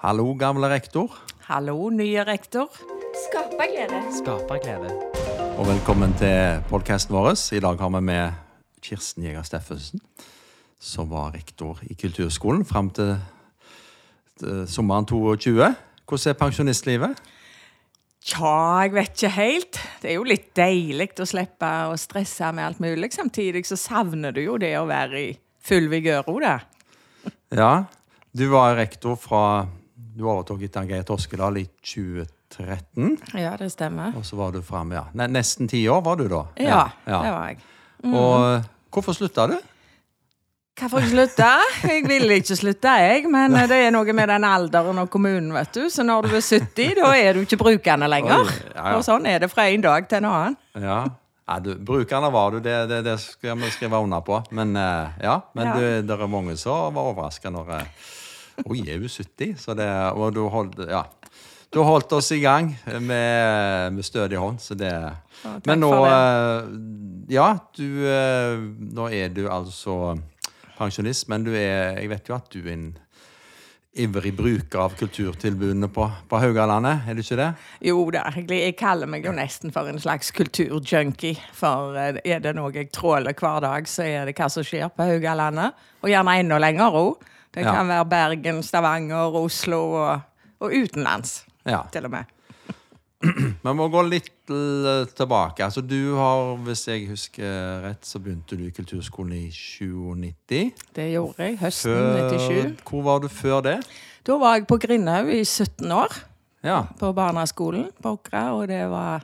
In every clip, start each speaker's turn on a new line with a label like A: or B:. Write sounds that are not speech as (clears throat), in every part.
A: Hallo, gamle rektor,
B: Hallo, nye rektor.
C: Skaperglede.
D: Skaperglede.
A: og velkommen til podkasten vår. I dag har vi med Kirsten Jæger Steffensen, som var rektor i Kulturskolen fram til, til sommeren 22. Hvordan er pensjonistlivet?
B: Tja, jeg vet ikke helt. Det er jo litt deilig å slippe å stresse med alt mulig. Samtidig så savner du jo det å være i full vigør òg, da.
A: Ja, du var rektor fra Du overtok etter Geir Toskedal i 2013.
B: Ja, det stemmer.
A: Og så var du fram, ja. Ne nesten ti år var du da?
B: Ja, det var jeg.
A: Og eh, hvorfor slutta du?
B: Hvorfor ikke slutte? Jeg ville ikke slutte, jeg. Men det er noe med den alderen og kommunen, vet du. Så når du er 70, da er du ikke brukende lenger.
A: Oi, ja, ja.
B: Og sånn er det fra en dag til en annen.
A: Ja. ja du, brukerne var du, det, det, det skal vi skrive under på. Men eh, ja, men
B: Ja.
A: Det er mange som var overraska når Oi, er hun 70? Så det, og du holdt, ja. Du holdt oss i gang med, med stødig hånd, så det
B: ja,
A: Men nå eh, Ja, du eh, Nå er du altså pensjonist, men du er Jeg vet jo at du er en ivrig bruker av kulturtilbudene på, på Haugalandet, er du ikke det?
B: Jo da. Jeg kaller meg jo nesten for en slags kulturjunkie. For eh, er det noe jeg tråler hver dag, så er det hva som skjer på Haugalandet. Og gjerne enda lenger òg. Det
A: Ja.
B: kan være Bergen, Stavanger, Oslo og, og utenlands,
A: Ja.
B: til og med. (clears throat)
A: Vi må gå litt tilbake. Altså, du har, hvis jeg husker rett, så begynte du i kulturskolen i 97.
B: Det gjorde jeg høsten 97.
A: Hvor var du før det?
B: Da var jeg på Grindhaug i 17 år,
A: Ja.
B: på barneskolen på Åkra, og det var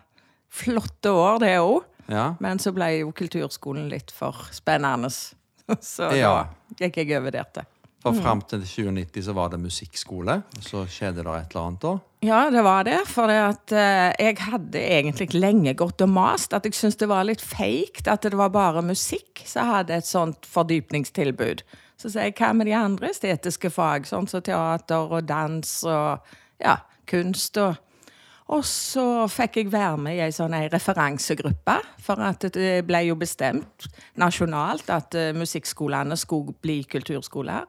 B: flotte år, det òg.
A: ja.
B: Men så ble jo kulturskolen litt for spennende. (laughs) Så
A: Ja.
B: da gikk jeg over der til.
A: For
B: Mm.
A: fram til 2090 så var det musikkskole, og så skjedde det et eller annet da.
B: Ja, det var det. For det at, eh, jeg hadde egentlig lenge gått og mast at jeg syntes det var litt feigt at det var bare musikk som hadde et sånt fordypningstilbud. Så sier jeg hva med de andre estetiske fag, sånn som teater og dans og ja, kunst og og så fikk jeg være med i ei sånn referansegruppe, for at det ble jo bestemt nasjonalt at eh, musikkskolene skulle bli kulturskoler.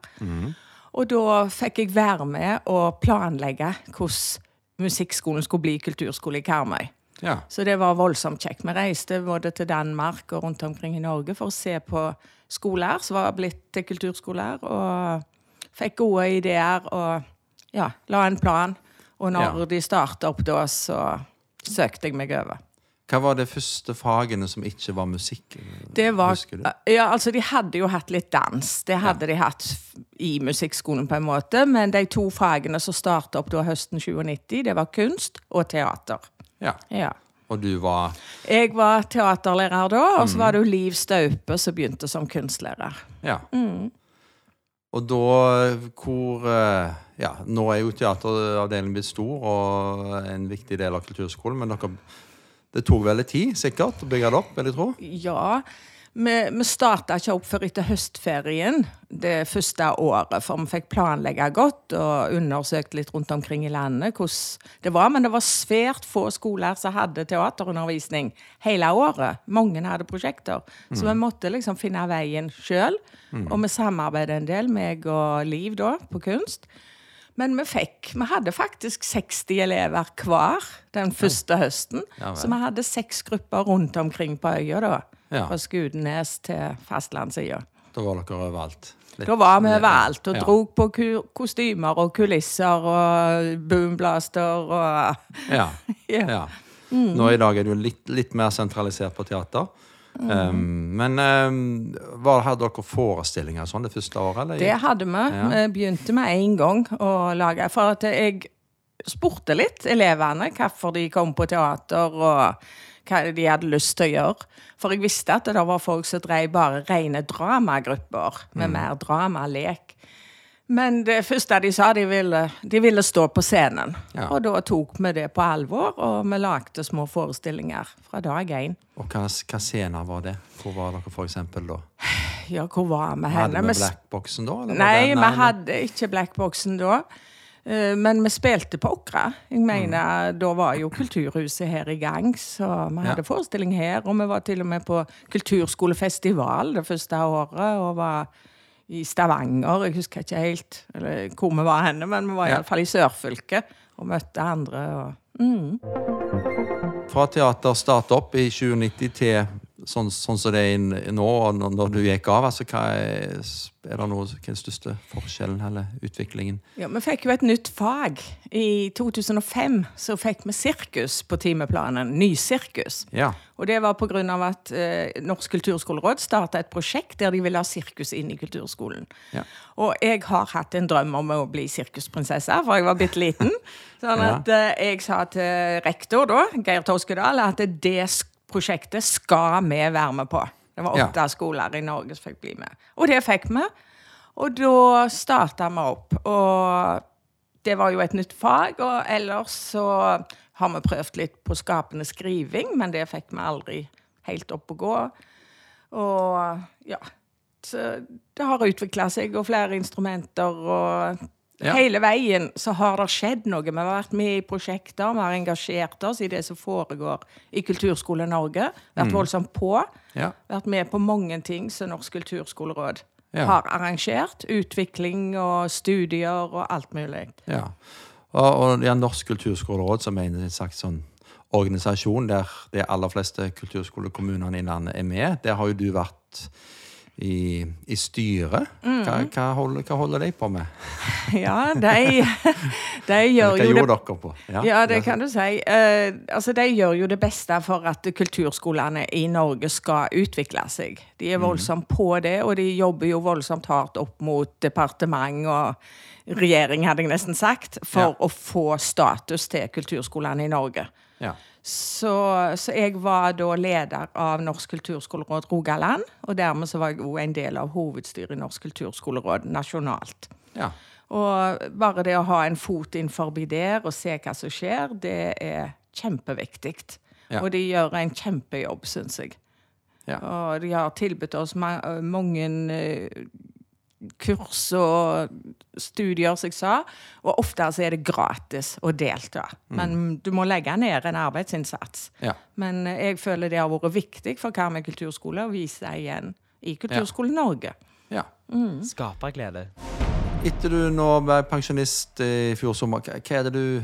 B: Og da fikk jeg være med og planlegge hvordan musikkskolen skulle bli kulturskole i Karmøy.
A: Ja.
B: Så det var voldsomt kjekt. Vi reiste både til Danmark og rundt omkring i Norge for å se på skoler som var blitt til kulturskoler, og fikk gode ideer og ja, la en plan. Og når
A: Ja.
B: de starta opp da, så søkte jeg meg over.
A: Hva var de første fagene som ikke var musikk?
B: Det var,
A: Husker du?
B: ja, altså De hadde jo hatt litt dans. Det hadde de hatt i musikkskolen, på en måte. Men de to fagene som starta opp da høsten 97, det var kunst og teater.
A: Ja.
B: Ja.
A: Og du var
B: Jeg var teaterlærer da, og
A: Mm.
B: så var det jo Liv Staupe som begynte som kunstlærer.
A: Ja.
B: Mm.
A: Og da hvor eh, Ja, nå er jo teateravdelingen blitt stor og en viktig del av kulturskolen, men dere Det tok veldig tid, sikkert, å bygge det opp, vil jeg tro?
B: Ja, vi, vi starta ikke opp før etter høstferien det første året, for vi fikk planlegge godt og undersøkt litt rundt omkring i landet hvordan det var. Men det var svært få skoler som hadde teaterundervisning hele året. Mange hadde prosjekter. Så vi måtte liksom finne veien sjøl. Og vi samarbeidet en del, meg og Liv da, på kunst. Men vi fikk Vi hadde faktisk 60 elever hver den første høsten.
A: Ja
B: så vi hadde seks grupper rundt omkring på øya, da.
A: Ja.
B: Fra Skudenes til fastlandssida.
A: Da var dere overalt. Litt-
B: Da var vi overalt og
A: Ja.
B: drog på kostymer og kulisser og boomblaster og (laughs)
A: Ja.
B: Ja.
A: ja. Nå i dag er du litt, litt mer sentralisert på teater. Um, men um, var, hadde dere forestillinger sånn det første året? Eller?
B: Det hadde vi.
A: Ja.
B: Vi begynte med en gang å lage For at jeg spurte litt elevene hvorfor de kom på teater, og hva de hadde lyst til å gjøre. For jeg visste at det var folk som drev bare rene dramagrupper,
A: Mm.
B: med mer drama, lek. Men det første de sa, de ville, de ville stå på scenen.
A: Ja.
B: Og da tok vi det på alvor, og vi lagde små forestillinger fra dag én.
A: Og hva, hva scener var det? Hvor var dere for eksempel da?
B: Ja, hvor var vi henne?
A: Hadde
B: Vi
A: Blackboxen da?
B: Nei, vi hadde ikke Blackboxen da. Eh, Men vi spilte på Åkra. Jeg mener, Da var jo Kulturhuset her i gang, så vi
A: Ja.
B: hadde forestilling her. Og vi var til og med på kulturskolefestival det første året og var i Stavanger. Jeg husker ikke helt eller hvor vi var henne, men vi var
A: Ja.
B: iallfall i sørfylket og møtte andre. Og, mm.
A: Fra teater startet opp i 2090 til sånn, sånn som det er nå, og når, du gikk av, altså er, er det noe, hva er den største forskjellen eller utviklingen?
B: Ja, Vi fikk jo et nytt fag. I 2005 så fikk vi sirkus på timeplanen. Nysirkus.
A: Ja.
B: Og det var pga. at eh, Norsk kulturskoleråd starta et prosjekt der de ville ha sirkus inn i kulturskolen.
A: Ja.
B: Og jeg har hatt en drøm om å bli sirkusprinsesse, for jeg var bitte liten. (laughs) Sånn at eh, jeg sa til rektor, da, Geir Toskedal, at det sk- prosjektet skal vi være med på. Det var
A: Ja.
B: åtte skoler i Norge som fikk bli med. Og det fikk vi. Og da starta vi opp. Og det var jo et nytt fag, og ellers så har vi prøvd litt på skapende skriving, men det fikk vi aldri helt opp å gå. Og ja Så det har utvikla seg, og flere instrumenter, og
A: Ja.
B: hele veien så har det skjedd noe. Vi har vært med i prosjekter, vi har engasjert oss i det som foregår i Kulturskole Norge. Vært voldsomt på.
A: Ja.
B: Vært med på mange ting som Norsk kulturskoleråd
A: Ja.
B: har arrangert. Utvikling og studier og alt mulig.
A: ja. Og, og ja, Norsk kulturskoleråd, som er en slags sånn organisasjon der de aller fleste kulturskolekommunene i landet er med, der har jo du vært i, i styret. Hva, hva, holder, hva holder de på med? (laughs)
B: Ja, de, (laughs) de gjør
A: Hva
B: jo
A: gjorde
B: det
A: dere på?
B: Ja, det kan du si. Eh, altså, de gjør jo det beste for at kulturskolene i Norge skal utvikle seg. De er voldsomt på det, og de jobber jo voldsomt hardt opp mot departement og regjering, hadde jeg nesten sagt, for
A: Ja.
B: å få status til kulturskolene i Norge.
A: Ja.
B: Så, så jeg var da leder av Norsk kulturskoleråd Rogaland, og dermed så var jeg òg en del av hovedstyret i Norsk kulturskoleråd nasjonalt.
A: ja.
B: Og bare det å ha en fot innenfor der og se hva som skjer, det er kjempeviktig.
A: Ja.
B: Og de gjør en kjempejobb, syns jeg.
A: Ja.
B: Og de har tilbudt oss ma mange eh, kurs og studier, som jeg sa. Og ofte så er det gratis å delta. Men du må legge ned en arbeidsinnsats.
A: Ja.
B: Men eh, jeg føler det har vært viktig for Karmøy kulturskole å vise deg igjen i Kulturskolen Norge.
A: ja.
C: Skaper glede.
A: Etter du nå ble pensjonist i fjor sommer, hva er det du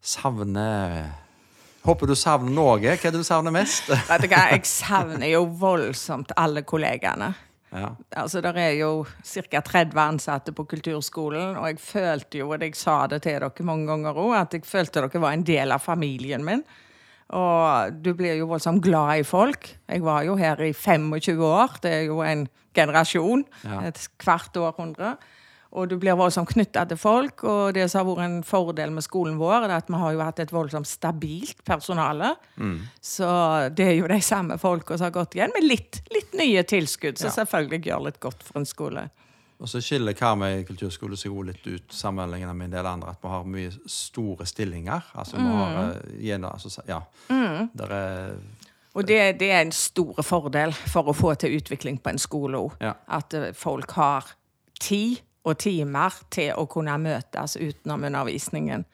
A: savner? Håper du savner noe. Hva er det du savner mest?
B: Vet du hva, jeg savner jo voldsomt alle kollegaene.
A: Ja.
B: Altså, Der er jo ca. 30 ansatte på kulturskolen, og jeg følte jo, og jeg sa det til dere mange ganger òg, at jeg følte dere var en del av familien min. Og du blir jo voldsomt glad i folk. Jeg var jo her i 25 år. Det er jo en generasjon.
A: Ja.
B: Et kvart århundre. Og du blir voldsomt knytta til folk. Og det som har vært en fordel med skolen vår, er at vi har jo hatt et voldsomt stabilt personale. Så det er jo de samme folka som har gått igjen, med litt, litt nye tilskudd, som
A: Ja.
B: selvfølgelig gjør litt godt for en skole.
A: Og så skiller Karmøy kulturskole seg jo litt ut sammenlignet med en del andre. At vi har mye store stillinger. Altså vi har eh, gjennom, altså, Ja. Der er
B: Og det, det er en stor fordel for å få til utvikling på en skole òg.
A: Ja.
B: At eh, folk har tid og timer til å kunne møtes utenom undervisningen.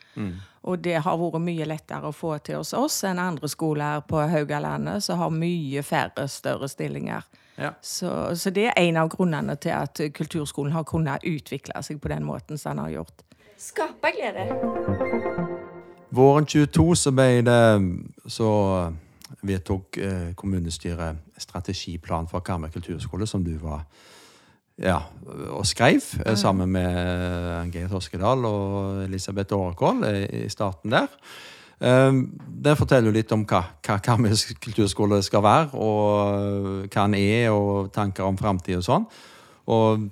B: Og det har vært mye lettere å få til hos oss enn andre skoler på Haugalandet, som har mye færre større stillinger.
A: Ja.
B: Så, så det er en av grunnene til at kulturskolen har kunnet utvikle seg på den måten som den har gjort.
D: Skaper glede.
A: Våren 22 så ble det Så vedtok eh, kommunestyret strategiplan for Karmøy kulturskole, som du var ja, og skrev mm. sammen med eh, Geir Toskedal og Elisabeth Årekål eh, i starten der. Eh, Det forteller jo litt om hva, hva Karmøy kulturskole skal være, og hva den er, og tanker om framtid og sånn. Og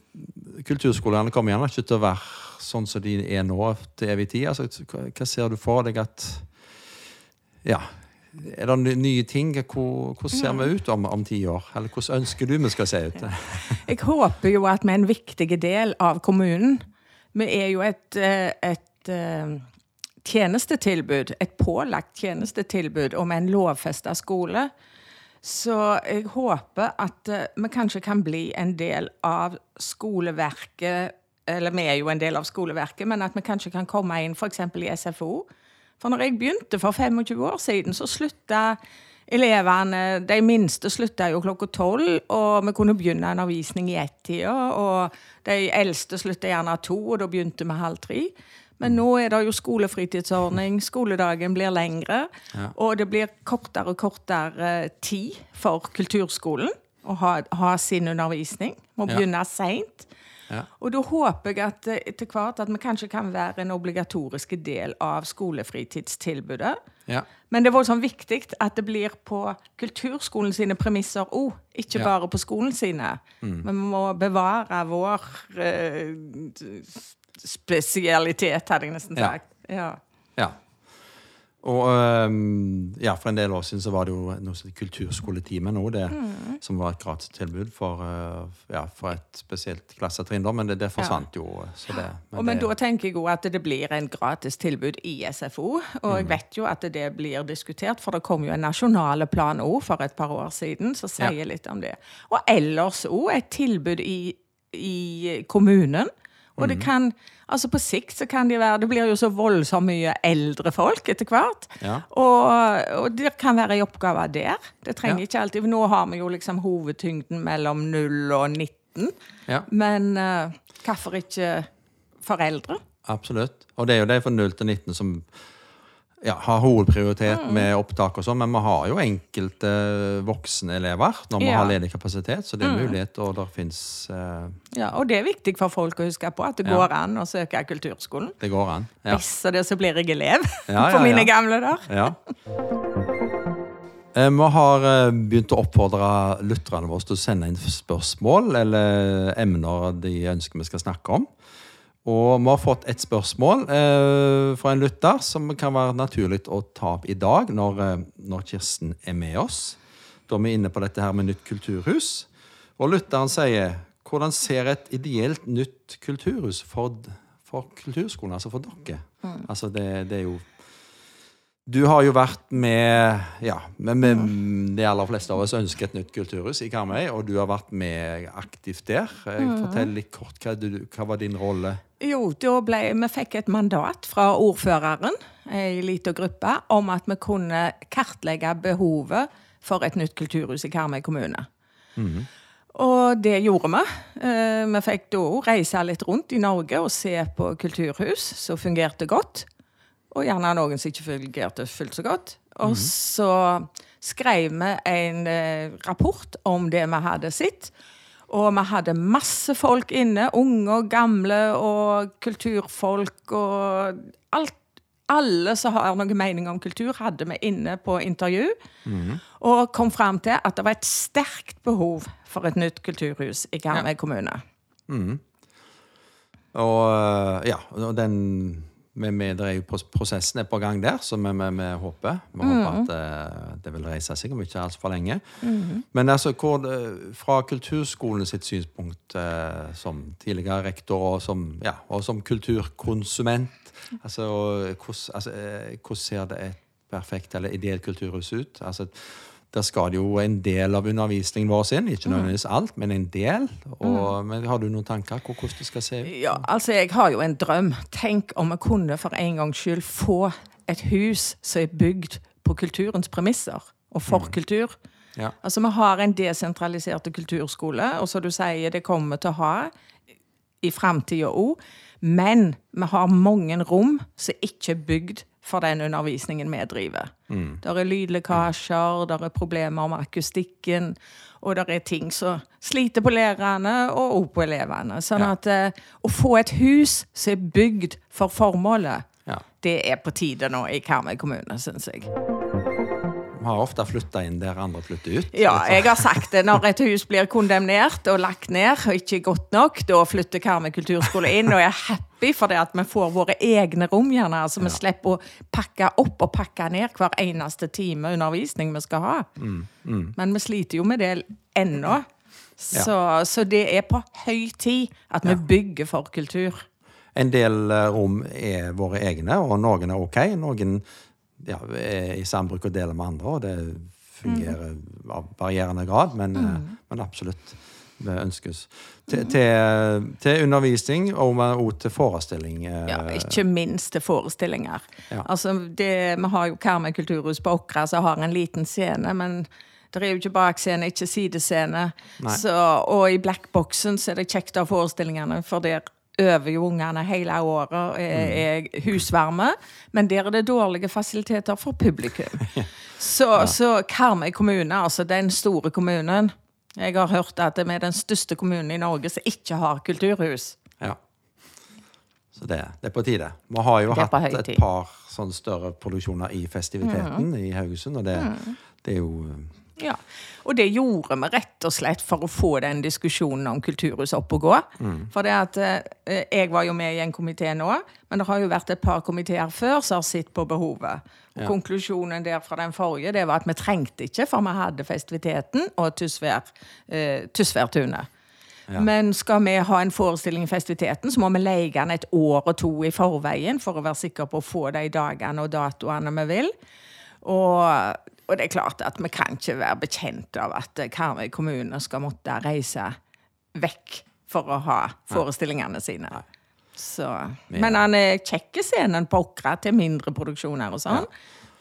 A: kulturskolene kommer gjerne ikke til å være sånn som de er nå til evig tid. Altså, hva ser du for deg at Ja. Er det nye ting? Hvordan ser vi ut om, om ti år? Eller hvordan ønsker du vi skal se ut? (laughs)
B: Jeg håper jo at vi er en viktig del av kommunen. Vi er jo et, eh, et eh, tjenestetilbud, et pålagt tjenestetilbud om en lovfesta skole. Så jeg håper at eh, vi kanskje kan bli en del av skoleverket Eller vi er jo en del av skoleverket, men at vi kanskje kan komme inn f.eks. i SFO. For når jeg begynte for 25 år siden, så slutta elevene, De minste slutta jo klokka tolv, og vi kunne begynne undervisning i ett-tida. Og de eldste slutta gjerne to, og da begynte vi halv tre. Men nå er det jo skolefritidsordning, skoledagen blir lengre,
A: Ja.
B: og det blir kortere og kortere tid for kulturskolen å ha, ha sin undervisning. Må
A: Ja.
B: begynne seint.
A: Ja.
B: Og da håper jeg at eh, etter hvert at vi kanskje kan være en obligatorisk del av skolefritidstilbudet.
A: Ja.
B: Men det er voldsomt viktig at det blir på kulturskolen sine premisser òg, ikke
A: Ja.
B: bare på skolen sine. Vi må bevare vår eh, spesialitet, hadde jeg nesten sagt. Ja.
A: Ja. Og um, ja, for en del år siden så var det jo noe som Kulturskoletimen nå, det, som var et gratistilbud for, uh, ja, for et spesielt klassetrinn, men det, det forsvant jo. Så det,
B: Og men
A: det,
B: da tenker jeg jo at det blir en gratis tilbud i SFO. Og jeg vet jo at det blir diskutert, for det kom jo en nasjonale plan òg for et par år siden som sier
A: Ja.
B: litt om det. Og ellers òg et tilbud i, i kommunen. Og det kan Altså på sikt så kan de være Det blir jo så voldsomt mye eldre folk etter hvert.
A: Ja.
B: Og, og det kan være en oppgave der. Det trenger
A: Ja.
B: ikke alltid Nå har vi jo liksom hovedtyngden mellom 0 og 19.
A: Ja.
B: Men uh, hvorfor ikke foreldre?
A: Absolutt. Og det er jo de fra 0 til 19 som ja, har hovedprioritet
B: Mm.
A: med opptak og sånn, men vi har jo enkelte voksne elever når vi
B: Ja. Mm.
A: har ledig kapasitet, så det er mulighet, og det fins
B: Ja, og det er viktig for folk å huske på, at det
A: Ja.
B: går an å søke kulturskolen.
A: Det går an. Ja.
B: Hvis og det så blir jeg elev (laughs) på mine gamle der.
A: Ja. Eh, Vi har eh, begynt å oppfordre lytterne våre til å sende inn spørsmål eller emner de ønsker vi skal snakke om. Og vi har fått et spørsmål eh, fra en lytter som kan være naturlig å ta opp i dag, når, eh, når Kirsten er med oss. Da er vi inne på dette her med nytt kulturhus. Og lytteren sier hvordan ser et ideelt nytt kulturhus for, for kulturskolen, altså for dere? Altså det, det er jo du har jo vært med Ja, med, med, de aller fleste av oss ønsker et nytt kulturhus i Karmøy, og du har vært med aktivt der. Mm. Fortell litt kort, hva, du, hva var din rolle?
B: Jo, da ble, vi fikk et mandat fra ordføreren, ei lita gruppe, om at vi kunne kartlegge behovet for et nytt kulturhus i Karmøy kommune. Og det gjorde vi. Eh, Vi fikk da reise litt rundt i Norge og se på kulturhus som fungerte godt. Og gjerne noen som ikke fungerte fullt så godt. Og så skrev vi en eh, rapport om det vi hadde sett. Og vi hadde masse folk inne. Unge og gamle og kulturfolk og alt. Alle som har noen mening om kultur, hadde vi inne på intervju. Og kom fram til at det var et sterkt behov for et nytt kulturhus i Karmøy kommune.
A: Og eh, ja, den med, med, det er jo Prosessen er på gang der, så vi, vi, vi håper Vi håper at det, det vil reise seg om ikke altfor lenge. Men altså, hvor, fra kulturskolen sitt synspunkt eh, som tidligere rektor og som, ja, og som kulturkonsument altså, hvordan, altså, eh, hvordan ser det et perfekt eller ideelt kulturhus ut? Altså, der skal jo en del av undervisningen vår inn. Ikke nødvendigvis alt, men en del. Og, men Har du noen tanker på hvordan det skal se ut?
B: Ja, altså jeg har jo en drøm. Tenk om vi kunne for en gangs skyld få et hus som er bygd på kulturens premisser, og for kultur.
A: Ja.
B: Altså Vi har en desentralisert kulturskole, og som du sier, det kommer til å ha i framtida òg. Men vi har mange rom som ikke er bygd for den undervisningen vi driver. Der er lydlekkasjer, der er problemer med akustikken, og der er ting som sliter på lærerne og også på elevene. Sånn
A: Ja.
B: at eh, å få et hus som er bygd for formålet,
A: Ja.
B: det er på tide nå i Karmøy kommune, syns jeg.
A: Vi har ofte flytta inn der andre flytter ut.
B: Ja, jeg har sagt det. Når et hus blir kondemnert og lagt ned og ikke godt nok, da flytter Karmøy kulturskole inn, og er happy for det at vi får våre egne rom, gjerne. Altså vi slipper å pakke opp og pakke ned hver eneste time undervisning vi skal ha. Men vi sliter jo med det ennå. Så, så det er på høy tid at vi
A: Ja.
B: bygger for kultur.
A: En del eh, rom er våre egne, og noen er ok. Noen ja, er i sambruk og deler med andre, og det fungerer av varierende grad, men, mm. men absolutt. ønskes. Til, til, til undervisning og også til forestilling. eh,
B: Ja, ikke minst til forestillinger.
A: Ja.
B: Altså, det, vi har jo Karmøy kulturhus på Åkra som har en liten scene, men det er jo ikke bakscene, ikke sidescene. Så, og i Blackboxen så er det kjekt å ha forestillingene, for der øver jo ungene hele året er, er husvarme. Men der er det dårlige fasiliteter for publikum. (laughs) Så, så Karmøy kommune, altså den store kommunen Jeg har hørt at vi er den største kommunen i Norge som ikke har kulturhus.
A: Ja. Så det, det er på tide. Vi har jo hatt et par sånne større produksjoner i festiviteten i Haugesund, og det, det er jo
B: Ja, og det gjorde vi rett og slett for å få den diskusjonen om kulturhus opp og gå. For det at eh, jeg var jo med i en komité nå, men det har jo vært et par komiteer før som har sett på behovet. Og
A: Ja.
B: Konklusjonen der fra den forrige det var at vi trengte ikke, for vi hadde festiviteten og Tysværtunet. eh, ja. Men skal vi ha en forestilling i festiviteten, så må vi leie den et år og to i forveien for å være sikre på å få de dagene og datoene vi vil. Og, og det er klart at vi kan ikke være bekjent av at eh, Karmøy kommune skal måtte reise vekk for å ha forestillingene sine. Så, men han er kjekk scenen på Åkra til mindre produksjoner og sånn.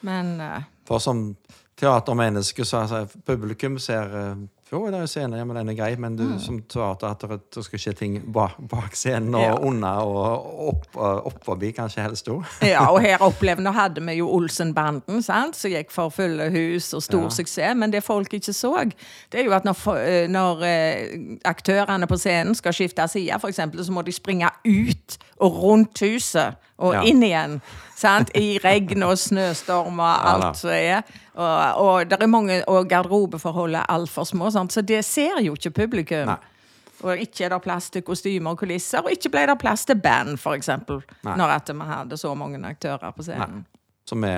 B: Men uh,
A: For som teatermenneske så altså, publikum ser eh, Jo, det er jo scene, med denne den grei, men du
B: Mm.
A: som teater at det, skal skje ting bak, bak scenen og
B: Ja.
A: under og opp, og opp forbi, kanskje helst òg. (laughs)
B: Ja, og her opplevde Nå hadde vi jo Olsenbanden, sant, som gikk for fulle hus og stor
A: Ja.
B: suksess. Men det folk ikke så, det er jo at når, eh, når eh, aktørene på scenen skal skifte side, f.eks., så må de springe ut og rundt huset og
A: Ja.
B: inn igjen. Sant? I regn og snøstorm og alt som er. Og, og, der er mange, og garderobeforholdet er altfor små, sant? så det ser jo ikke publikum.
A: Nei.
B: Og ikke er det plass til kostymer og kulisser, og ikke ble det plass til band, f.eks.
A: Nei.
B: Når at vi hadde så mange aktører på scenen.
A: Som vi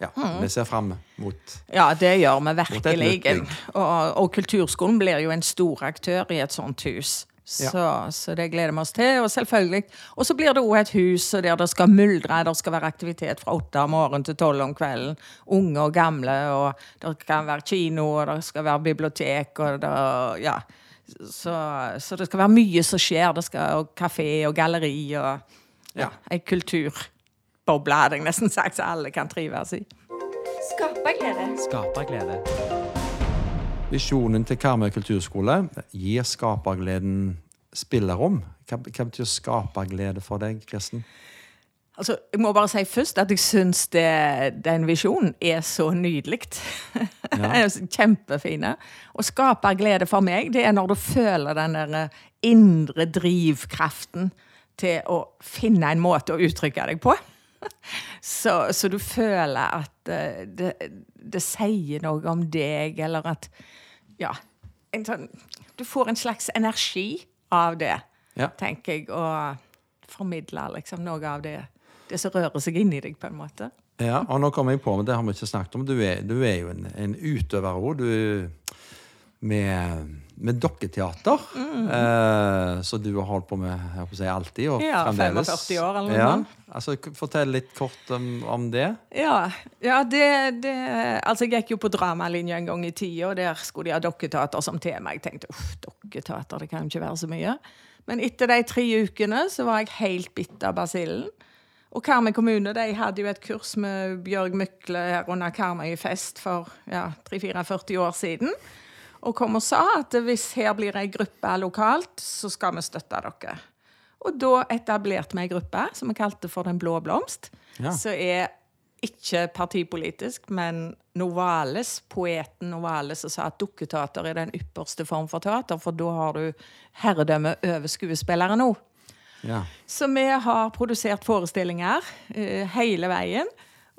A: ja,
B: Mm.
A: vi ser fram mot.
B: Ja, det gjør vi virkelig. Og, og kulturskolen blir jo en stor aktør i et sånt hus. Så, så det gleder vi oss til. Og selvfølgelig. Og så blir det òg et hus der det skal muldre. Der skal være aktivitet fra åtte om morgenen til tolv om kvelden. Unge og gamle. Og det kan være kino, og det skal være bibliotek, og det Ja. Så, så det skal være mye som skjer. Det skal og kafé og galleri og ja, ei kulturboble, hadde jeg nesten sagt, så alle kan trives i.
D: Skaperglede.
C: Skaper glede.
A: Visjonen til Karmøy kulturskole gir skapergleden spillerom. Hva, hva betyr skaperglede for deg, Kirsten?
B: Altså, jeg må bare si først at jeg syns den visjonen er så nydelig. (laughs) Ja. Kjempefine. Og skape glede for meg, det er når du føler den der eh, indre drivkraften til å finne en måte å uttrykke deg på. (laughs) Så, så du føler at eh, det, det sier noe om deg, eller at Ja. En sånn, du får en slags energi av det,
A: Ja.
B: tenker jeg, og formidler liksom noe av det, det som rører seg inni deg, på en måte.
A: Ja, og nå kommer jeg på, men det har vi ikke snakket om. Du er, du er jo en, en utøver òg. Du med, med dokketeater. Eh, så du har holdt på med jeg håper å si, alltid, og
B: Ja,
A: fremdeles.
B: 45 år eller noe
A: ja. Altså, fortell litt kort om, om det.
B: Ja, ja det, det Altså, jeg gikk jo på dramalinja en gang i tida, og der skulle de ha dokketeater som tema. Jeg tenkte uff, dokketeater, det kan jo ikke være så mye. Men etter de tre ukene så var jeg helt bitt av basillen. Og Karmøy kommune de hadde jo et kurs med Bjørg Mykle her under Karmøy fest for ja, 3-44 år siden. Og kom og sa at hvis her blir ei gruppe lokalt, så skal vi støtte dere. Og da etablerte vi ei gruppe som vi kalte for Den blå blomst.
A: Ja.
B: Som er ikke partipolitisk, men Novales, poeten Novales, som sa at dukketeater er den ypperste form for teater, for da har du herredømme over skuespillere nå.
A: Ja.
B: Så vi har produsert forestillinger eh, hele veien.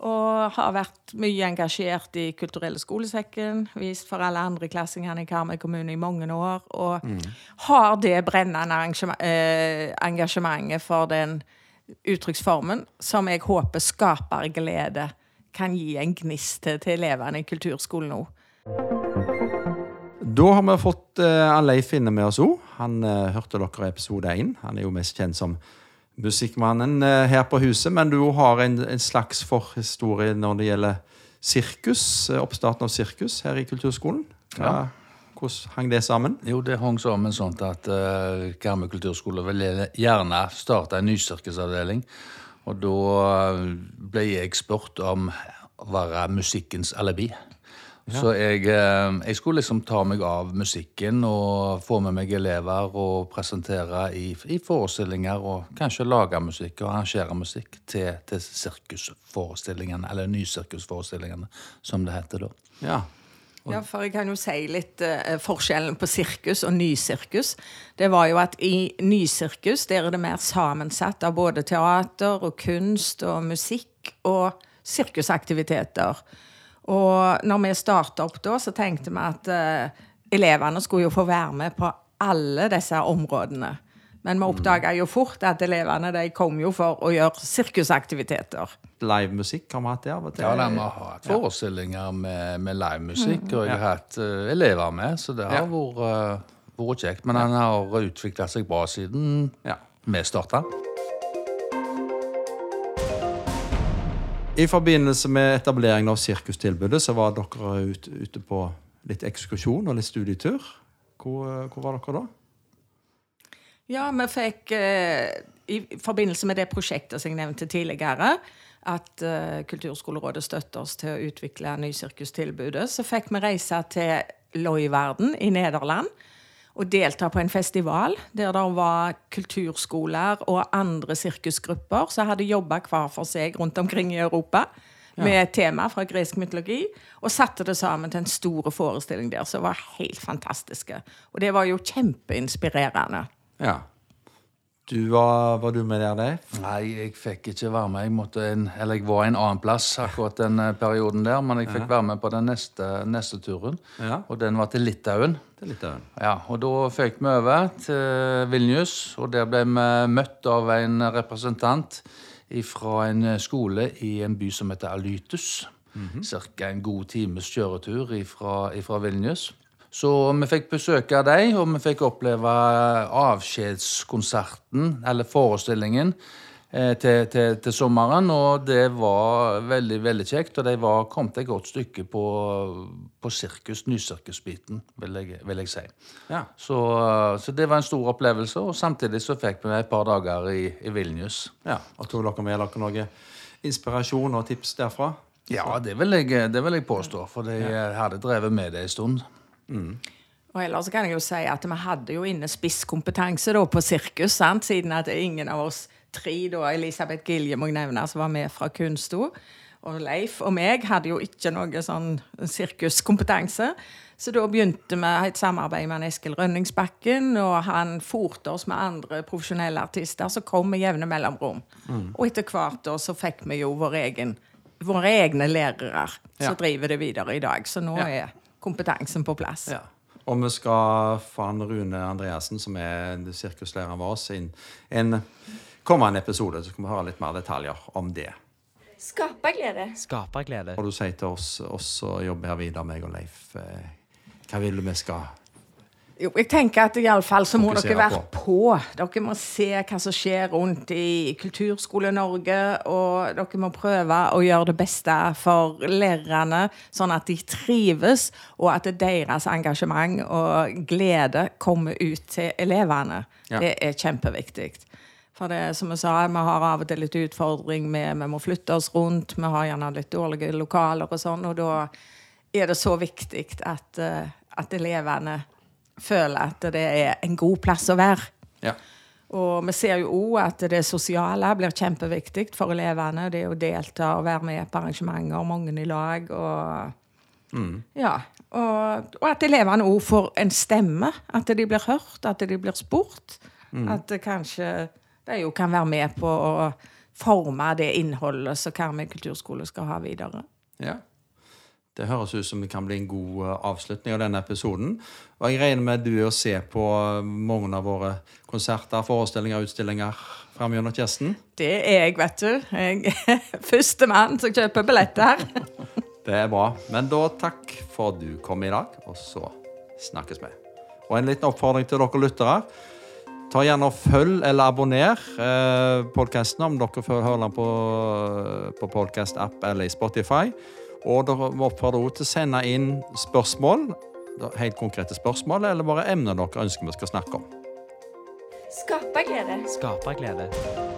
B: Og har vært mye engasjert i Kulturelle skolesekken. Vist for alle andreklassingene i Karmøy kommune i mange år. Og har det brennende eh, engasjementet for den uttrykksformen som jeg håper skaper glede. Kan gi en gnist til, til elevene i kulturskolen nå.
A: Da har vi fått uh, Leif inne med oss òg. Han eh, hørte dere i episode én. Han er jo mest kjent som musikkmannen eh, her på huset, men du har en, en slags forhistorie når det gjelder sirkus. eh, oppstarten av sirkus her i kulturskolen. Ja. Hvordan hang det sammen?
C: Jo, det hang sammen sånn at uh, Karmøy kulturskole ville gjerne starte en ny sirkusavdeling. Og da ble jeg spurt om å være musikkens alibi. Så jeg, eh, jeg, skulle liksom ta meg av musikken og få med meg elever og presentere i, i forestillinger og kanskje lage musikk og arrangere musikk til, til sirkusforestillingene, eller nysirkusforestillingene, som det heter da.
A: Ja.
B: Ja, for jeg kan jo si litt uh, forskjellen på sirkus og nysirkus. Det var jo at i nysirkus der er det mer sammensatt av både teater og kunst og musikk og sirkusaktiviteter. Og når vi starta opp da, så tenkte vi at uh, elevene skulle jo få være med på alle disse områdene. Men vi oppdaga jo fort at elevene de kom jo for å gjøre sirkusaktiviteter.
A: Livemusikk har vi hatt det av og til?
C: Ja, de har hatt forestillinger med, med livemusikk, og jeg har hatt uh, elever med, så det har vært, uh, vært kjekt. Men han har utvikla seg bra siden
A: Ja.
C: vi starta.
A: I forbindelse med etableringen av sirkustilbudet så var dere ute, ute på litt ekskursjon og litt studietur. Hvor, hvor var dere da?
B: Ja, vi fikk eh, i forbindelse med det prosjektet som jeg nevnte tidligere, at eh, Kulturskolerådet støtter oss til å utvikle nysirkustilbudet, så fikk vi reise til Loiverden i Nederland og delta på en festival der det var kulturskoler og andre sirkusgrupper som hadde jobba hver for seg rundt omkring i Europa med et tema fra gresk mytologi, og satte det sammen til en stor forestilling der som var helt fantastiske. Og det var jo kjempeinspirerende.
A: Ja. Du var, var du med der, Leif?
C: Nei, jeg fikk ikke være med. Jeg, en, eller jeg var en annen plass akkurat den eh, perioden der, men jeg fikk være med på den neste, neste turen.
A: Ja.
C: Og den var til Litauen.
A: Til er litt av en.
C: Ja, og da fikk vi over til Vilnius, og der ble vi møtt av en representant fra en skole i en by som heter Alytus. Cirka en god times kjøretur fra Vilnius. Så vi fikk besøke dem, og vi fikk oppleve avskjedskonserten, eller forestillingen, eh, til, til, til sommeren. Og det var veldig, veldig kjekt, og de var kommet et godt stykke på, på sirkus, nysirkusbiten, vil vil jeg si.
A: Ja.
C: Så, så det var en stor opplevelse, og samtidig så fikk vi et par dager i, i Vilnius.
A: ja. Og tok dere med dere noe inspirasjon og tips derfra?
C: Ja, det vil jeg, det vil jeg påstå, for jeg hadde drevet med det en stund.
B: Og ellers kan jeg jo si at vi hadde jo inne spisskompetanse da på sirkus, sant? siden at ingen av oss tre, da, Elisabeth Gilje må jeg nevne, som var med fra Kunsto, og Leif og meg hadde jo ikke noe sånn sirkuskompetanse. Så da begynte vi et samarbeid med Eskil Rønningsbakken, og han forte oss med andre profesjonelle artister som kom med jevne mellomrom. Og etter hvert da så fikk vi jo vår egen, våre egne lærere som driver det videre i dag. Så nå
A: Ja.
B: er kompetansen på plass.
A: Ja. Og vi skal få han Rune Andreassen, som er sirkuslæreren vår, inn en kommende episode. Så kan vi høre litt mer detaljer om det.
D: Skaperglede.
E: Skaperglede.
A: Og du sier til oss, oss som jobber her videre, meg og Leif, eh, hva vil du vi skal
B: Jo, jeg tenker at iallfall så må
A: Fokusere
B: dere være på. Dere må se hva som skjer rundt i Kulturskole-Norge, og dere må prøve å gjøre det beste for lærerne, sånn at de trives, og at deres engasjement og glede kommer ut til elevene.
A: Ja.
B: Det er kjempeviktig. For det som jeg sa, vi har av og til litt utfordring med vi må flytte oss rundt, vi har gjerne litt dårlige lokaler og sånn, og da er det så viktig at, eh, at elevene føler at det er en god plass å være.
A: Ja.
B: Og vi ser jo òg at det sosiale blir kjempeviktig for elevene. Det å delta og være med på arrangementer, mange i lag. Og, ja, og, og at elevene òg får en stemme. At de blir hørt, at de blir spurt. At det kanskje de jo kan være med på å forme det innholdet som Karmøy kulturskole skal ha videre.
A: Ja. Det høres ut som det kan bli en god eh, avslutning av denne episoden. Og jeg regner med du er å se på eh, mange av våre konserter, forestillinger, utstillinger framover, Kirsten.
B: Det er jeg, vet du. Jeg (laughs) er førstemann som kjøper billetter. (laughs)
A: Det er bra. Men da takk for at du kom i dag, og så snakkes vi. Og en liten oppfordring til dere lyttere. Ta gjerne og følg eller abonner eh, podkasten om dere hører høre den på, på podcast-app eller i Spotify. Og dere oppfordrer oppfordre også til å sende inn spørsmål helt konkrete spørsmål, eller bare emner dere ønsker vi skal snakke om.
D: Skaperglede.
E: Skaperglede.